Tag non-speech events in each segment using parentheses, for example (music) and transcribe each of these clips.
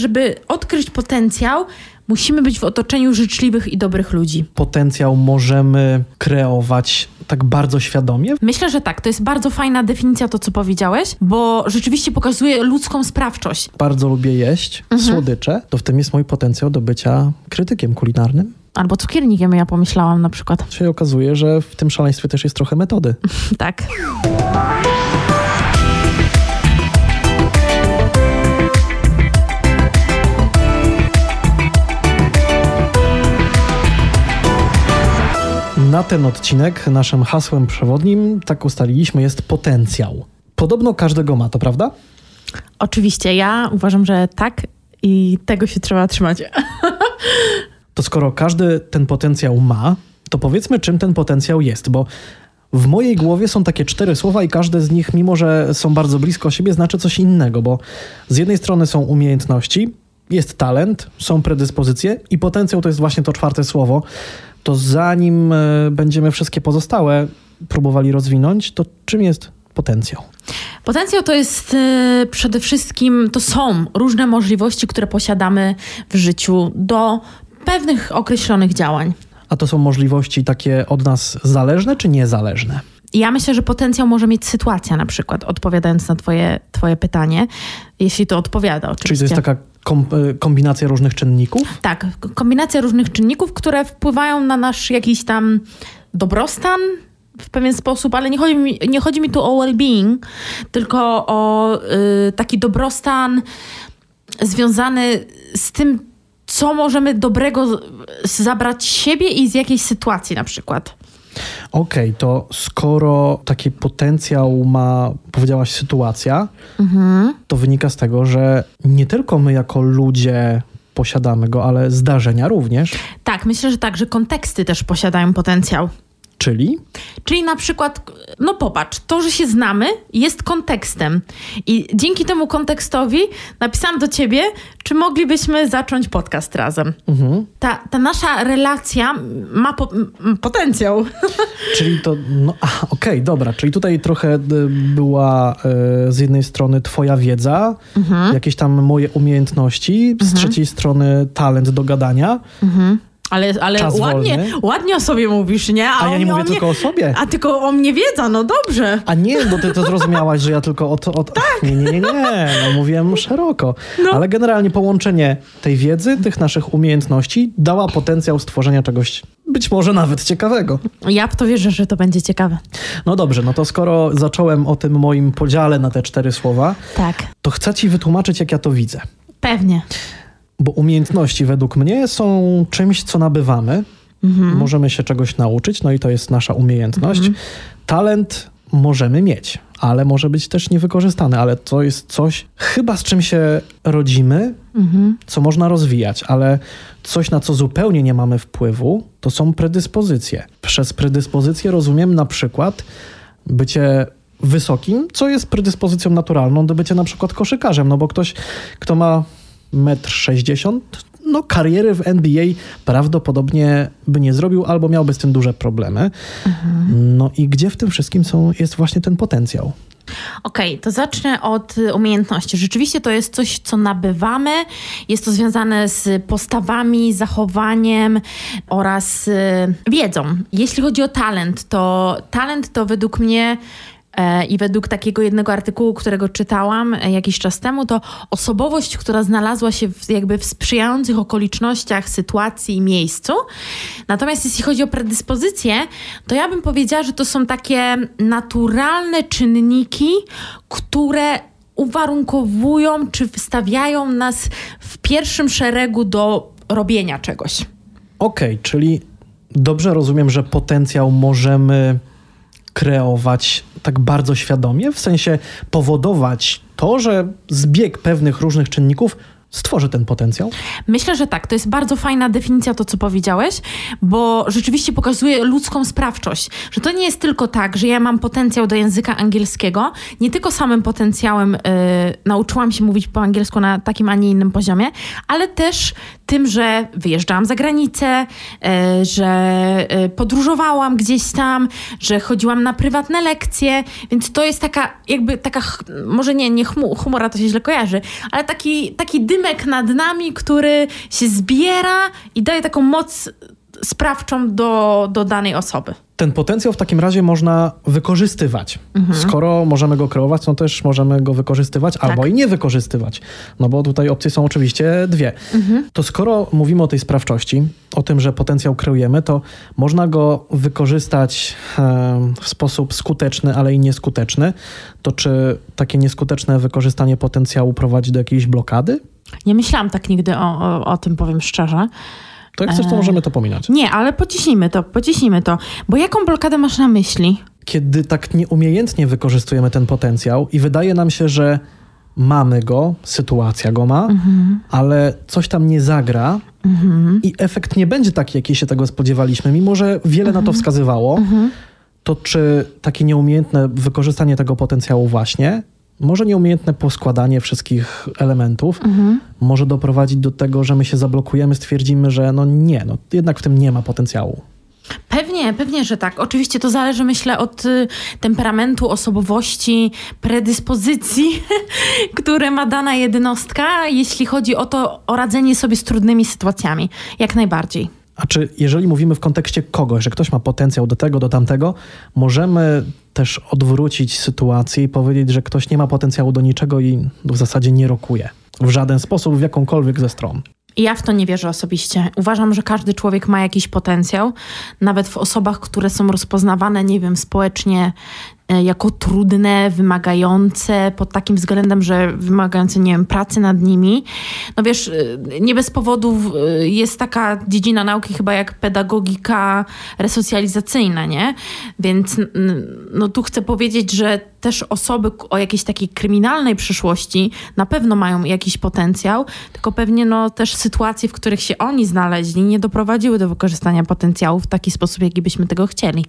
żeby odkryć potencjał, musimy być w otoczeniu życzliwych i dobrych ludzi. Potencjał możemy kreować tak bardzo świadomie? Myślę, że tak. To jest bardzo fajna definicja to, co powiedziałeś, bo rzeczywiście pokazuje ludzką sprawczość. Bardzo lubię jeść słodycze. To w tym jest mój potencjał do bycia krytykiem kulinarnym. Albo cukiernikiem, ja pomyślałam na przykład. Się okazuje, że w tym szaleństwie też jest trochę metody. (laughs) Tak. Na ten odcinek naszym hasłem przewodnim, tak ustaliliśmy, jest potencjał. Podobno każdego ma, to prawda? Oczywiście, ja uważam, że tak i tego się trzeba trzymać. (laughs) To skoro każdy ten potencjał ma, to powiedzmy, czym ten potencjał jest, bo w mojej głowie są takie cztery słowa i każde z nich, mimo że są bardzo blisko siebie, znaczy coś innego, bo z jednej strony są umiejętności, jest talent, są predyspozycje i potencjał to jest właśnie to czwarte słowo. To zanim e, będziemy wszystkie pozostałe próbowali rozwinąć, to czym jest potencjał? Potencjał to jest e, przede wszystkim, to są różne możliwości, które posiadamy w życiu do pewnych określonych działań. A to są możliwości takie od nas zależne czy niezależne? Ja myślę, że potencjał może mieć sytuacja na przykład, odpowiadając na twoje, twoje pytanie, jeśli to odpowiada oczywiście. Czyli to jest taka e, kombinacja różnych czynników? Tak, kombinacja różnych czynników, które wpływają na nasz jakiś tam dobrostan w pewien sposób, ale nie chodzi mi, nie chodzi mi tu o well-being, tylko o y, taki dobrostan związany z tym, co możemy dobrego zabrać siebie i z jakiejś sytuacji na przykład. Okej, to skoro taki potencjał ma, powiedziałaś, sytuacja, to wynika z tego, że nie tylko my jako ludzie posiadamy go, ale zdarzenia również. Tak, myślę, że tak, że konteksty też posiadają potencjał. Czyli? Czyli na przykład, no popatrz, to, że się znamy, jest kontekstem. I dzięki temu kontekstowi napisałam do ciebie, czy moglibyśmy zacząć podcast razem. Ta, ta nasza relacja ma po, potencjał. (laughs) Czyli to, no okej, dobra, czyli tutaj trochę y, była y, z jednej strony twoja wiedza, jakieś tam moje umiejętności, z trzeciej strony talent do gadania, Ale, ale Czas ładnie, wolny. ładnie o sobie mówisz, nie? a ja o nie mówię o mnie- tylko o sobie. A tylko o mnie wiedza, no dobrze. A nie, bo ty to zrozumiałaś, że ja tylko od... od... Tak. Nie, nie, nie, nie, no mówiłem szeroko. Ale generalnie połączenie tej wiedzy, tych naszych umiejętności dała potencjał stworzenia czegoś być może nawet ciekawego. Ja w to wierzę, że to będzie ciekawe. No dobrze, no to skoro zacząłem o tym moim podziale na te cztery słowa, Tak, to chcę ci wytłumaczyć, jak ja to widzę. pewnie. Bo umiejętności według mnie są czymś, co nabywamy. Możemy się czegoś nauczyć, no i to jest nasza umiejętność. Talent możemy mieć, ale może być też niewykorzystany, ale to jest coś, chyba z czym się rodzimy, co można rozwijać, ale coś, na co zupełnie nie mamy wpływu, to są predyspozycje. Przez predyspozycje rozumiem na przykład bycie wysokim, co jest predyspozycją naturalną do bycia na przykład koszykarzem, no bo ktoś, kto ma 1,60 m, no kariery w NBA prawdopodobnie by nie zrobił albo miałby z tym duże problemy. No i gdzie w tym wszystkim są, jest właśnie ten potencjał? Okej, to zacznę od y, umiejętności. Rzeczywiście to jest coś, co nabywamy. Jest to związane z postawami, zachowaniem oraz y, wiedzą. Jeśli chodzi o talent, to talent to według mnie i według takiego jednego artykułu, którego czytałam e, jakiś czas temu, to osobowość, która znalazła się w, jakby w sprzyjających okolicznościach, sytuacji i miejscu. Natomiast jeśli chodzi o predyspozycje, to ja bym powiedziała, że to są takie naturalne czynniki, które uwarunkowują czy wystawiają nas w pierwszym szeregu do robienia czegoś. Okej, czyli dobrze rozumiem, że potencjał możemy kreować tak bardzo świadomie, w sensie powodować to, że zbieg pewnych różnych czynników stworzy ten potencjał? Myślę, że tak. To jest bardzo fajna definicja to, co powiedziałeś, bo rzeczywiście pokazuje ludzką sprawczość. Że to nie jest tylko tak, że ja mam potencjał do języka angielskiego, nie tylko samym potencjałem y, nauczyłam się mówić po angielsku na takim, a nie innym poziomie, ale też tym, że wyjeżdżałam za granicę, y, że y, podróżowałam gdzieś tam, że chodziłam na prywatne lekcje, więc to jest taka jakby taka, może nie, nie humora to się źle kojarzy, ale taki, taki dym dymek nad nami, który się zbiera i daje taką moc sprawczą do, do danej osoby. Ten potencjał w takim razie można wykorzystywać. Mhm. Skoro możemy go kreować, no też możemy go wykorzystywać tak. albo i nie wykorzystywać. No bo tutaj opcje są oczywiście dwie. Mhm. To skoro mówimy o tej sprawczości, o tym, że potencjał kreujemy, to można go wykorzystać w sposób skuteczny, ale i nieskuteczny. To czy takie nieskuteczne wykorzystanie potencjału prowadzi do jakiejś blokady? Nie myślałam tak nigdy o, o, o tym, powiem szczerze. To jak chcesz, to możemy to pominąć. Nie, ale pociśnijmy to, pociśnijmy to. Bo jaką blokadę masz na myśli? Kiedy tak nieumiejętnie wykorzystujemy ten potencjał i wydaje nam się, że mamy go, sytuacja go ma, mhm. ale coś tam nie zagra mhm. i efekt nie będzie taki, jaki się tego spodziewaliśmy, mimo że wiele mhm. na to mhm. wskazywało, mhm. to czy takie nieumiejętne wykorzystanie tego potencjału właśnie może nieumiejętne poskładanie wszystkich elementów mhm. może doprowadzić do tego, że my się zablokujemy, stwierdzimy, że no nie, no jednak w tym nie ma potencjału. Pewnie, pewnie, że tak. Oczywiście to zależy, myślę, od y, temperamentu, osobowości, predyspozycji, (laughs) które ma dana jednostka, jeśli chodzi o to, o radzenie sobie z trudnymi sytuacjami. Jak najbardziej. A czy jeżeli mówimy w kontekście kogoś, że ktoś ma potencjał do tego, do tamtego, możemy też odwrócić sytuację i powiedzieć, że ktoś nie ma potencjału do niczego i w zasadzie nie rokuje w żaden sposób, w jakąkolwiek ze stron. Ja w to nie wierzę osobiście. Uważam, że każdy człowiek ma jakiś potencjał, nawet w osobach, które są rozpoznawane, nie wiem, społecznie jako trudne, wymagające pod takim względem, że wymagające, nie wiem, pracy nad nimi. No wiesz, e, nie bez powodu e, jest taka dziedzina nauki chyba jak pedagogika resocjalizacyjna, nie? Więc no tu chcę powiedzieć, że też osoby o jakiejś takiej kryminalnej przyszłości na pewno mają jakiś potencjał, tylko pewnie no też sytuacje, w których się oni znaleźli, nie doprowadziły do wykorzystania potencjału w taki sposób, jaki byśmy tego chcieli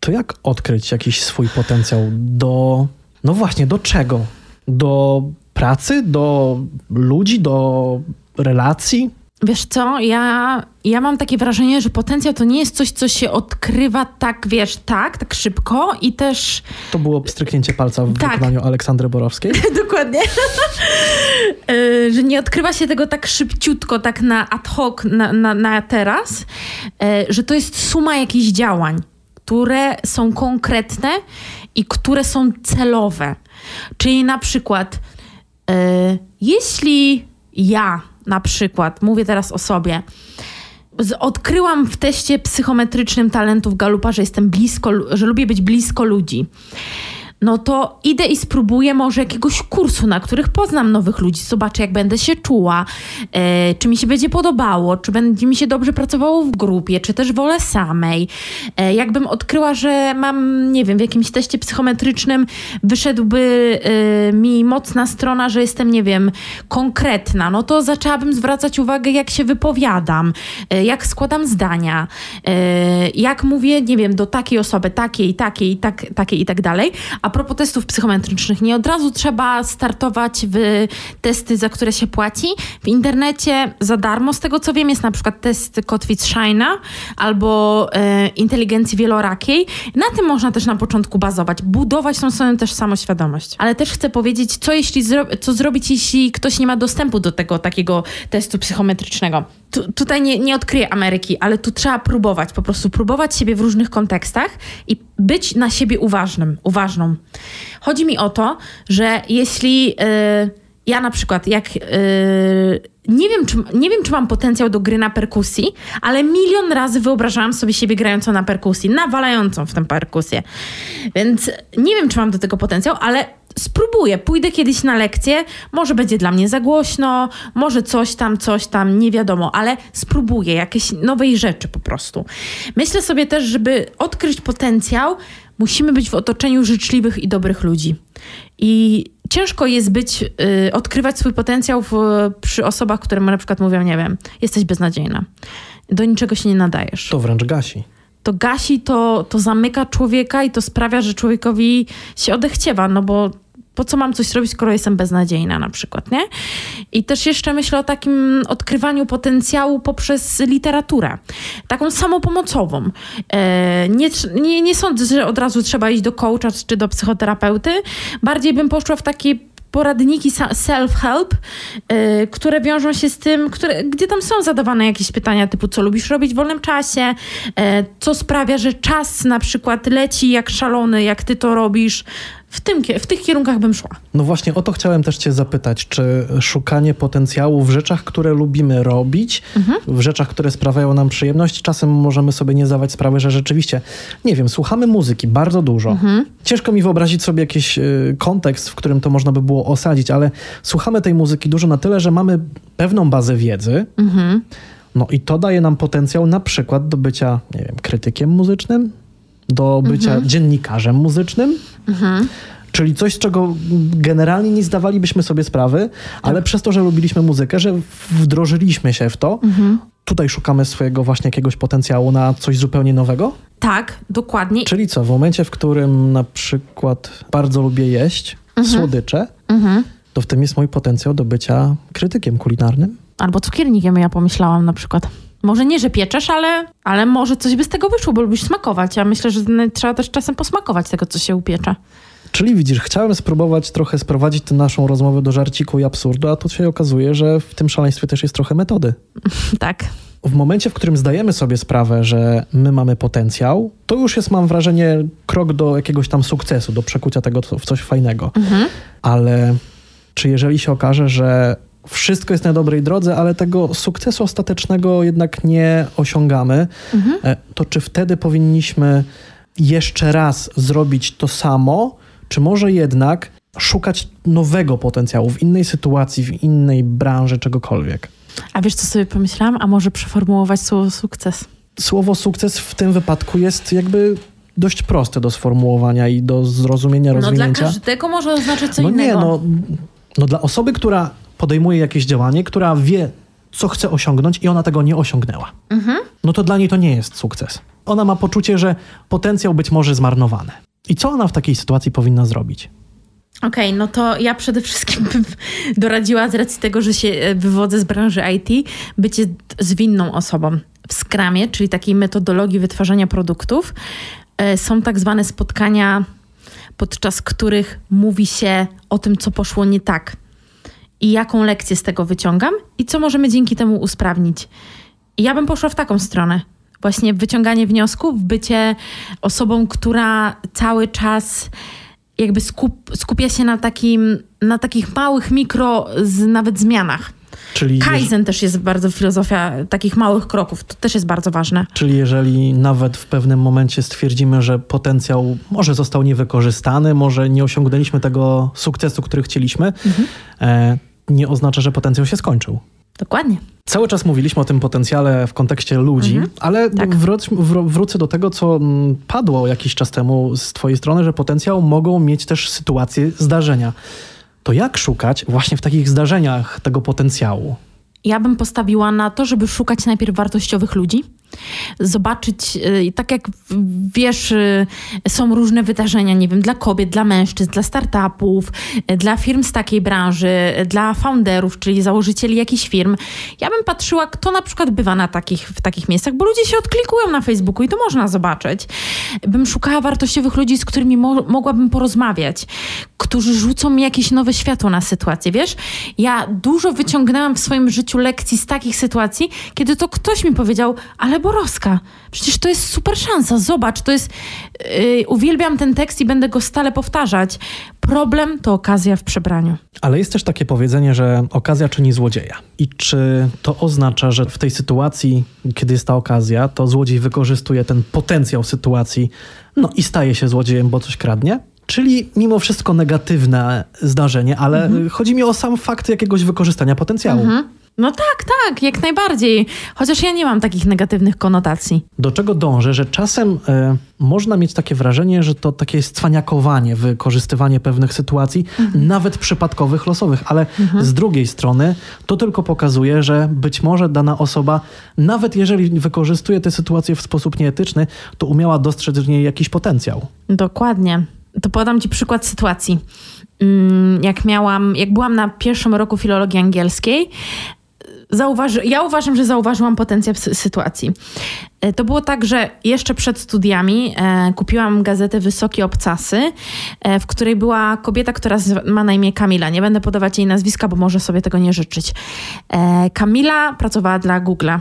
to jak odkryć jakiś swój potencjał do, no właśnie, do czego? Do pracy, do ludzi, do relacji? Wiesz co, ja, ja mam takie wrażenie, że potencjał to nie jest coś, co się odkrywa tak, wiesz, tak, tak szybko i też... To było pstryknięcie palca w tak. wykonaniu Aleksandry Borowskiej? (laughs) Dokładnie. (laughs) E, że nie odkrywa się tego tak szybciutko, tak na ad hoc, na, na, na teraz, e, że to jest suma jakichś działań które są konkretne i które są celowe. Czyli na przykład, yy, jeśli ja na przykład, mówię teraz o sobie, odkryłam w teście psychometrycznym talentów Galupa, że jestem blisko, że lubię być blisko ludzi no to idę i spróbuję może jakiegoś kursu, na których poznam nowych ludzi, zobaczę jak będę się czuła, e, czy mi się będzie podobało, czy będzie mi się dobrze pracowało w grupie, czy też wolę samej. E, jakbym odkryła, że mam, nie wiem, w jakimś teście psychometrycznym wyszedłby e, mi mocna strona, że jestem, nie wiem, konkretna, no to zaczęłabym zwracać uwagę, jak się wypowiadam, jak składam zdania, jak mówię, nie wiem, do takiej osoby, takiej, takiej, tak, takiej i tak dalej. A a propos testów psychometrycznych, nie od razu trzeba startować w testy, za które się płaci. W internecie za darmo, z tego co wiem, jest na przykład test kotwic Shina albo e, inteligencji wielorakiej. Na tym można też na początku bazować, budować tą swoją też samoświadomość. Ale też chcę powiedzieć, co, jeśli zro co zrobić, jeśli ktoś nie ma dostępu do tego takiego testu psychometrycznego. Tu, tutaj nie, nie odkryję Ameryki, ale tu trzeba próbować, po prostu próbować siebie w różnych kontekstach i być na siebie uważnym, uważną. Chodzi mi o to, że jeśli yy, ja na przykład, jak yy, nie, wiem, czy, nie wiem, czy mam potencjał do gry na perkusji, ale milion razy wyobrażałam sobie siebie grającą na perkusji, nawalającą w tę perkusję. Więc nie wiem, czy mam do tego potencjał, ale spróbuję, pójdę kiedyś na lekcję, może będzie dla mnie za głośno, może coś tam, coś tam, nie wiadomo, ale spróbuję jakiejś nowej rzeczy po prostu. Myślę sobie też, żeby odkryć potencjał, musimy być w otoczeniu życzliwych i dobrych ludzi. I ciężko jest być, y, odkrywać swój potencjał w, przy osobach, które na przykład mówią, nie wiem, jesteś beznadziejna, do niczego się nie nadajesz. To wręcz gasi to gasi, to, to zamyka człowieka i to sprawia, że człowiekowi się odechciewa, no bo po co mam coś robić, skoro jestem beznadziejna na przykład, nie? I też jeszcze myślę o takim odkrywaniu potencjału poprzez literaturę. Taką samopomocową. E, nie, nie, nie sądzę, że od razu trzeba iść do coacha czy do psychoterapeuty. Bardziej bym poszła w takie poradniki self-help, yy, które wiążą się z tym, które, gdzie tam są zadawane jakieś pytania typu, co lubisz robić w wolnym czasie, yy, co sprawia, że czas na przykład leci jak szalony, jak ty to robisz, w, tym, w tych kierunkach bym szła. No właśnie o to chciałem też Cię zapytać, czy szukanie potencjału w rzeczach, które lubimy robić, mhm. w rzeczach, które sprawiają nam przyjemność, czasem możemy sobie nie zdawać sprawy, że rzeczywiście, nie wiem, słuchamy muzyki bardzo dużo. Mhm. Ciężko mi wyobrazić sobie jakiś y, kontekst, w którym to można by było osadzić, ale słuchamy tej muzyki dużo na tyle, że mamy pewną bazę wiedzy. Mhm. No i to daje nam potencjał na przykład do bycia, nie wiem, krytykiem muzycznym, do bycia mhm. dziennikarzem muzycznym. Mhm. Czyli coś, z czego generalnie nie zdawalibyśmy sobie sprawy, ale tak. przez to, że lubiliśmy muzykę, że wdrożyliśmy się w to, mhm. tutaj szukamy swojego właśnie jakiegoś potencjału na coś zupełnie nowego? Tak, dokładnie. Czyli co, w momencie, w którym na przykład bardzo lubię jeść mhm. słodycze, mhm. to w tym jest mój potencjał do bycia krytykiem kulinarnym? Albo cukiernikiem, ja pomyślałam na przykład. Może nie, że pieczesz, ale, ale może coś by z tego wyszło, bo lubisz smakować. Ja myślę, że trzeba też czasem posmakować tego, co się upiecze. Czyli widzisz, chciałem spróbować trochę sprowadzić tę naszą rozmowę do żarciku i absurdu, a tu się okazuje, że w tym szaleństwie też jest trochę metody. (laughs) tak. W momencie, w którym zdajemy sobie sprawę, że my mamy potencjał, to już jest, mam wrażenie, krok do jakiegoś tam sukcesu, do przekucia tego w coś fajnego. Mhm. Ale czy jeżeli się okaże, że wszystko jest na dobrej drodze, ale tego sukcesu ostatecznego jednak nie osiągamy, mhm. E, to czy wtedy powinniśmy jeszcze raz zrobić to samo, czy może jednak szukać nowego potencjału w innej sytuacji, w innej branży, czegokolwiek? A wiesz, co sobie pomyślałam? A może przeformułować słowo sukces? Słowo sukces w tym wypadku jest jakby dość proste do sformułowania i do zrozumienia, no rozwinięcia. No dla każdego może oznaczać co no innego. Nie, no, no dla osoby, która podejmuje jakieś działanie, która wie, co chce osiągnąć i ona tego nie osiągnęła. Mhm. No to dla niej to nie jest sukces. Ona ma poczucie, że potencjał być może zmarnowany. I co ona w takiej sytuacji powinna zrobić? Okej, okay, no to ja przede wszystkim bym (laughs) doradziła z racji tego, że się e, wywodzę z branży IT, bycie zwinną osobą. W Scrumie, czyli takiej metodologii wytwarzania produktów, e, są tak zwane spotkania, podczas których mówi się o tym, co poszło nie tak i jaką lekcję z tego wyciągam i co możemy dzięki temu usprawnić. I ja bym poszła w taką stronę. Właśnie wyciąganie wniosków, bycie osobą, która cały czas jakby skup, skupia się na, takim, na takich małych mikro, z, nawet zmianach. Czyli Kaizen też jest bardzo filozofia takich małych kroków. To też jest bardzo ważne. Czyli jeżeli nawet w pewnym momencie stwierdzimy, że potencjał może został niewykorzystany, może nie osiągnęliśmy tego sukcesu, który chcieliśmy, mhm. Nie oznacza, że potencjał się skończył. Dokładnie. Cały czas mówiliśmy o tym potencjale w kontekście ludzi, mhm. ale tak. wróc, wrócę do tego, co mm, padło jakiś czas temu z Twojej strony, że potencjał mogą mieć też sytuacje, zdarzenia. To jak szukać właśnie w takich zdarzeniach tego potencjału? Ja bym postawiła na to, żeby szukać najpierw wartościowych ludzi, zobaczyć, y, tak jak wiesz, y, są różne wydarzenia, nie wiem, dla kobiet, dla mężczyzn, dla startupów, y, dla firm z takiej branży, dla founderów, czyli założycieli jakichś firm. Ja bym patrzyła, kto na przykład bywa na takich, w takich miejscach, bo ludzie się odklikują na Facebooku i to można zobaczyć. Bym szukała wartościowych ludzi, z którymi mo mogłabym porozmawiać, którzy rzucą mi jakieś nowe światło na sytuację, wiesz? Ja dużo wyciągnęłam w swoim życiu lekcji z takich sytuacji, kiedy to ktoś mi powiedział, ale Borowska, przecież to jest super szansa, zobacz, to jest... Yy, uwielbiam ten tekst i będę go stale powtarzać. Problem to okazja w przebraniu. Ale jest też takie powiedzenie, że okazja czyni złodzieja. I czy to oznacza, że w tej sytuacji, kiedy jest ta okazja, to złodziej wykorzystuje ten potencjał sytuacji, no i staje się złodziejem, bo coś kradnie? Czyli mimo wszystko negatywne zdarzenie, ale mhm. chodzi mi o sam fakt jakiegoś wykorzystania potencjału. Mhm. No tak, tak, jak najbardziej. Chociaż ja nie mam takich negatywnych konotacji. Do czego dążę, że czasem y, można mieć takie wrażenie, że to takie cwaniakowanie, wykorzystywanie pewnych sytuacji, mhm. nawet przypadkowych, losowych, ale mhm. z drugiej strony to tylko pokazuje, że być może dana osoba, nawet jeżeli wykorzystuje tę sytuację w sposób nieetyczny, to umiała dostrzec w niej jakiś potencjał. Dokładnie. To podam Ci przykład sytuacji. Mm, jak miałam, jak byłam na pierwszym roku filologii angielskiej, zauważy, ja uważam, że zauważyłam potencjał sytuacji. E, to było tak, że jeszcze przed studiami e, kupiłam gazetę Wysokie Obcasy, e, w której była kobieta, która ma na imię Kamila. Nie będę podawać jej nazwiska, bo może sobie tego nie życzyć. E, Kamila pracowała dla Google'a.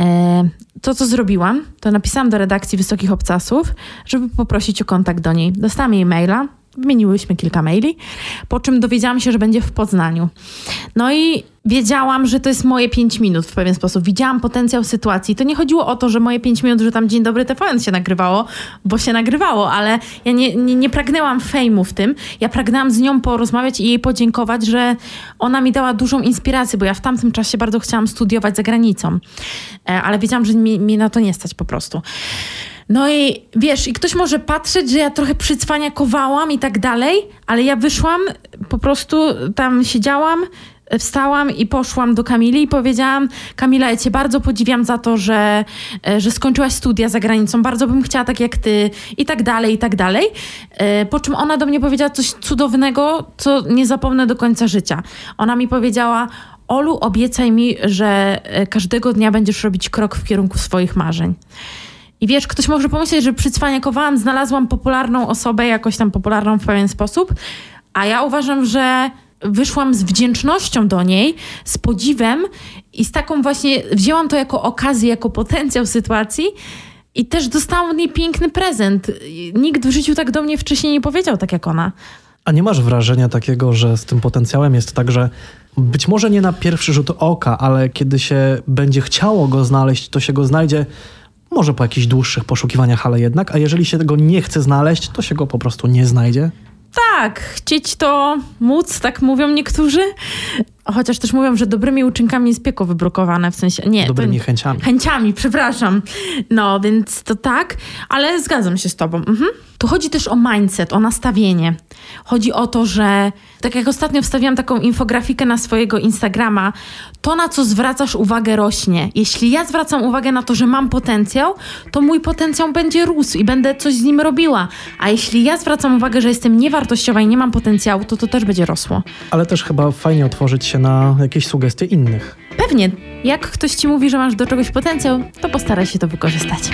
E, to, co zrobiłam, to napisałam do redakcji Wysokich Obcasów, żeby poprosić o kontakt do niej. Dostałam jej maila, Wymieniłyśmy kilka maili, po czym dowiedziałam się, że będzie w Poznaniu. No i wiedziałam, że to jest moje 5 minut w pewien sposób. Widziałam potencjał sytuacji. To nie chodziło o to, że moje 5 minut, że tam Dzień Dobry TVN się nagrywało, bo się nagrywało, ale ja nie, nie, nie pragnęłam fejmu w tym. Ja pragnęłam z nią porozmawiać i jej podziękować, że ona mi dała dużą inspirację, bo ja w tamtym czasie bardzo chciałam studiować za granicą. E, ale wiedziałam, że mi, na to nie stać po prostu. No i wiesz, i ktoś może patrzeć, że ja trochę przycwaniakowałam i tak dalej, ale ja wyszłam, po prostu tam siedziałam, wstałam i poszłam do Kamili i powiedziałam: Kamila, ja Cię bardzo podziwiam za to, że, e, że skończyłaś studia za granicą. Bardzo bym chciała tak jak Ty, i tak dalej, i tak dalej. E, po czym ona do mnie powiedziała coś cudownego, co nie zapomnę do końca życia. Ona mi powiedziała: Olu, obiecaj mi, że e, każdego dnia będziesz robić krok w kierunku swoich marzeń. I wiesz, ktoś może pomyśleć, że przycwaniakowałam, znalazłam popularną osobę, jakoś tam popularną w pewien sposób, a ja uważam, że wyszłam z wdzięcznością do niej, z podziwem i z taką właśnie, wzięłam to jako okazję, jako potencjał sytuacji i też dostałam od niej piękny prezent. Nikt w życiu tak do mnie wcześniej nie powiedział, tak jak ona. A nie masz wrażenia takiego, że z tym potencjałem jest tak, że być może nie na pierwszy rzut oka, ale kiedy się będzie chciało go znaleźć, to się go znajdzie może po jakichś dłuższych poszukiwaniach, ale jednak. A jeżeli się tego nie chce znaleźć, to się go po prostu nie znajdzie. Tak, chcieć to móc, tak mówią niektórzy. Chociaż też mówią, że dobrymi uczynkami jest piekło wybrukowane, w sensie... Nie, dobrymi to, chęciami. Chęciami, (laughs) przepraszam. No, więc to tak, ale zgadzam się z tobą. Mhm. Tu chodzi też o mindset, o nastawienie. Chodzi o to, że tak jak ostatnio wstawiłam taką infografikę na swojego Instagrama, to na co zwracasz uwagę rośnie. Jeśli ja zwracam uwagę na to, że mam potencjał, to mój potencjał będzie rósł i będę coś z nim robiła. A jeśli ja zwracam uwagę, że jestem niewartościowa i nie mam potencjału, to to też będzie rosło. Ale też chyba fajnie otworzyć się na jakieś sugestie innych. Pewnie. Jak ktoś ci mówi, że masz do czegoś potencjał, to postaraj się to wykorzystać.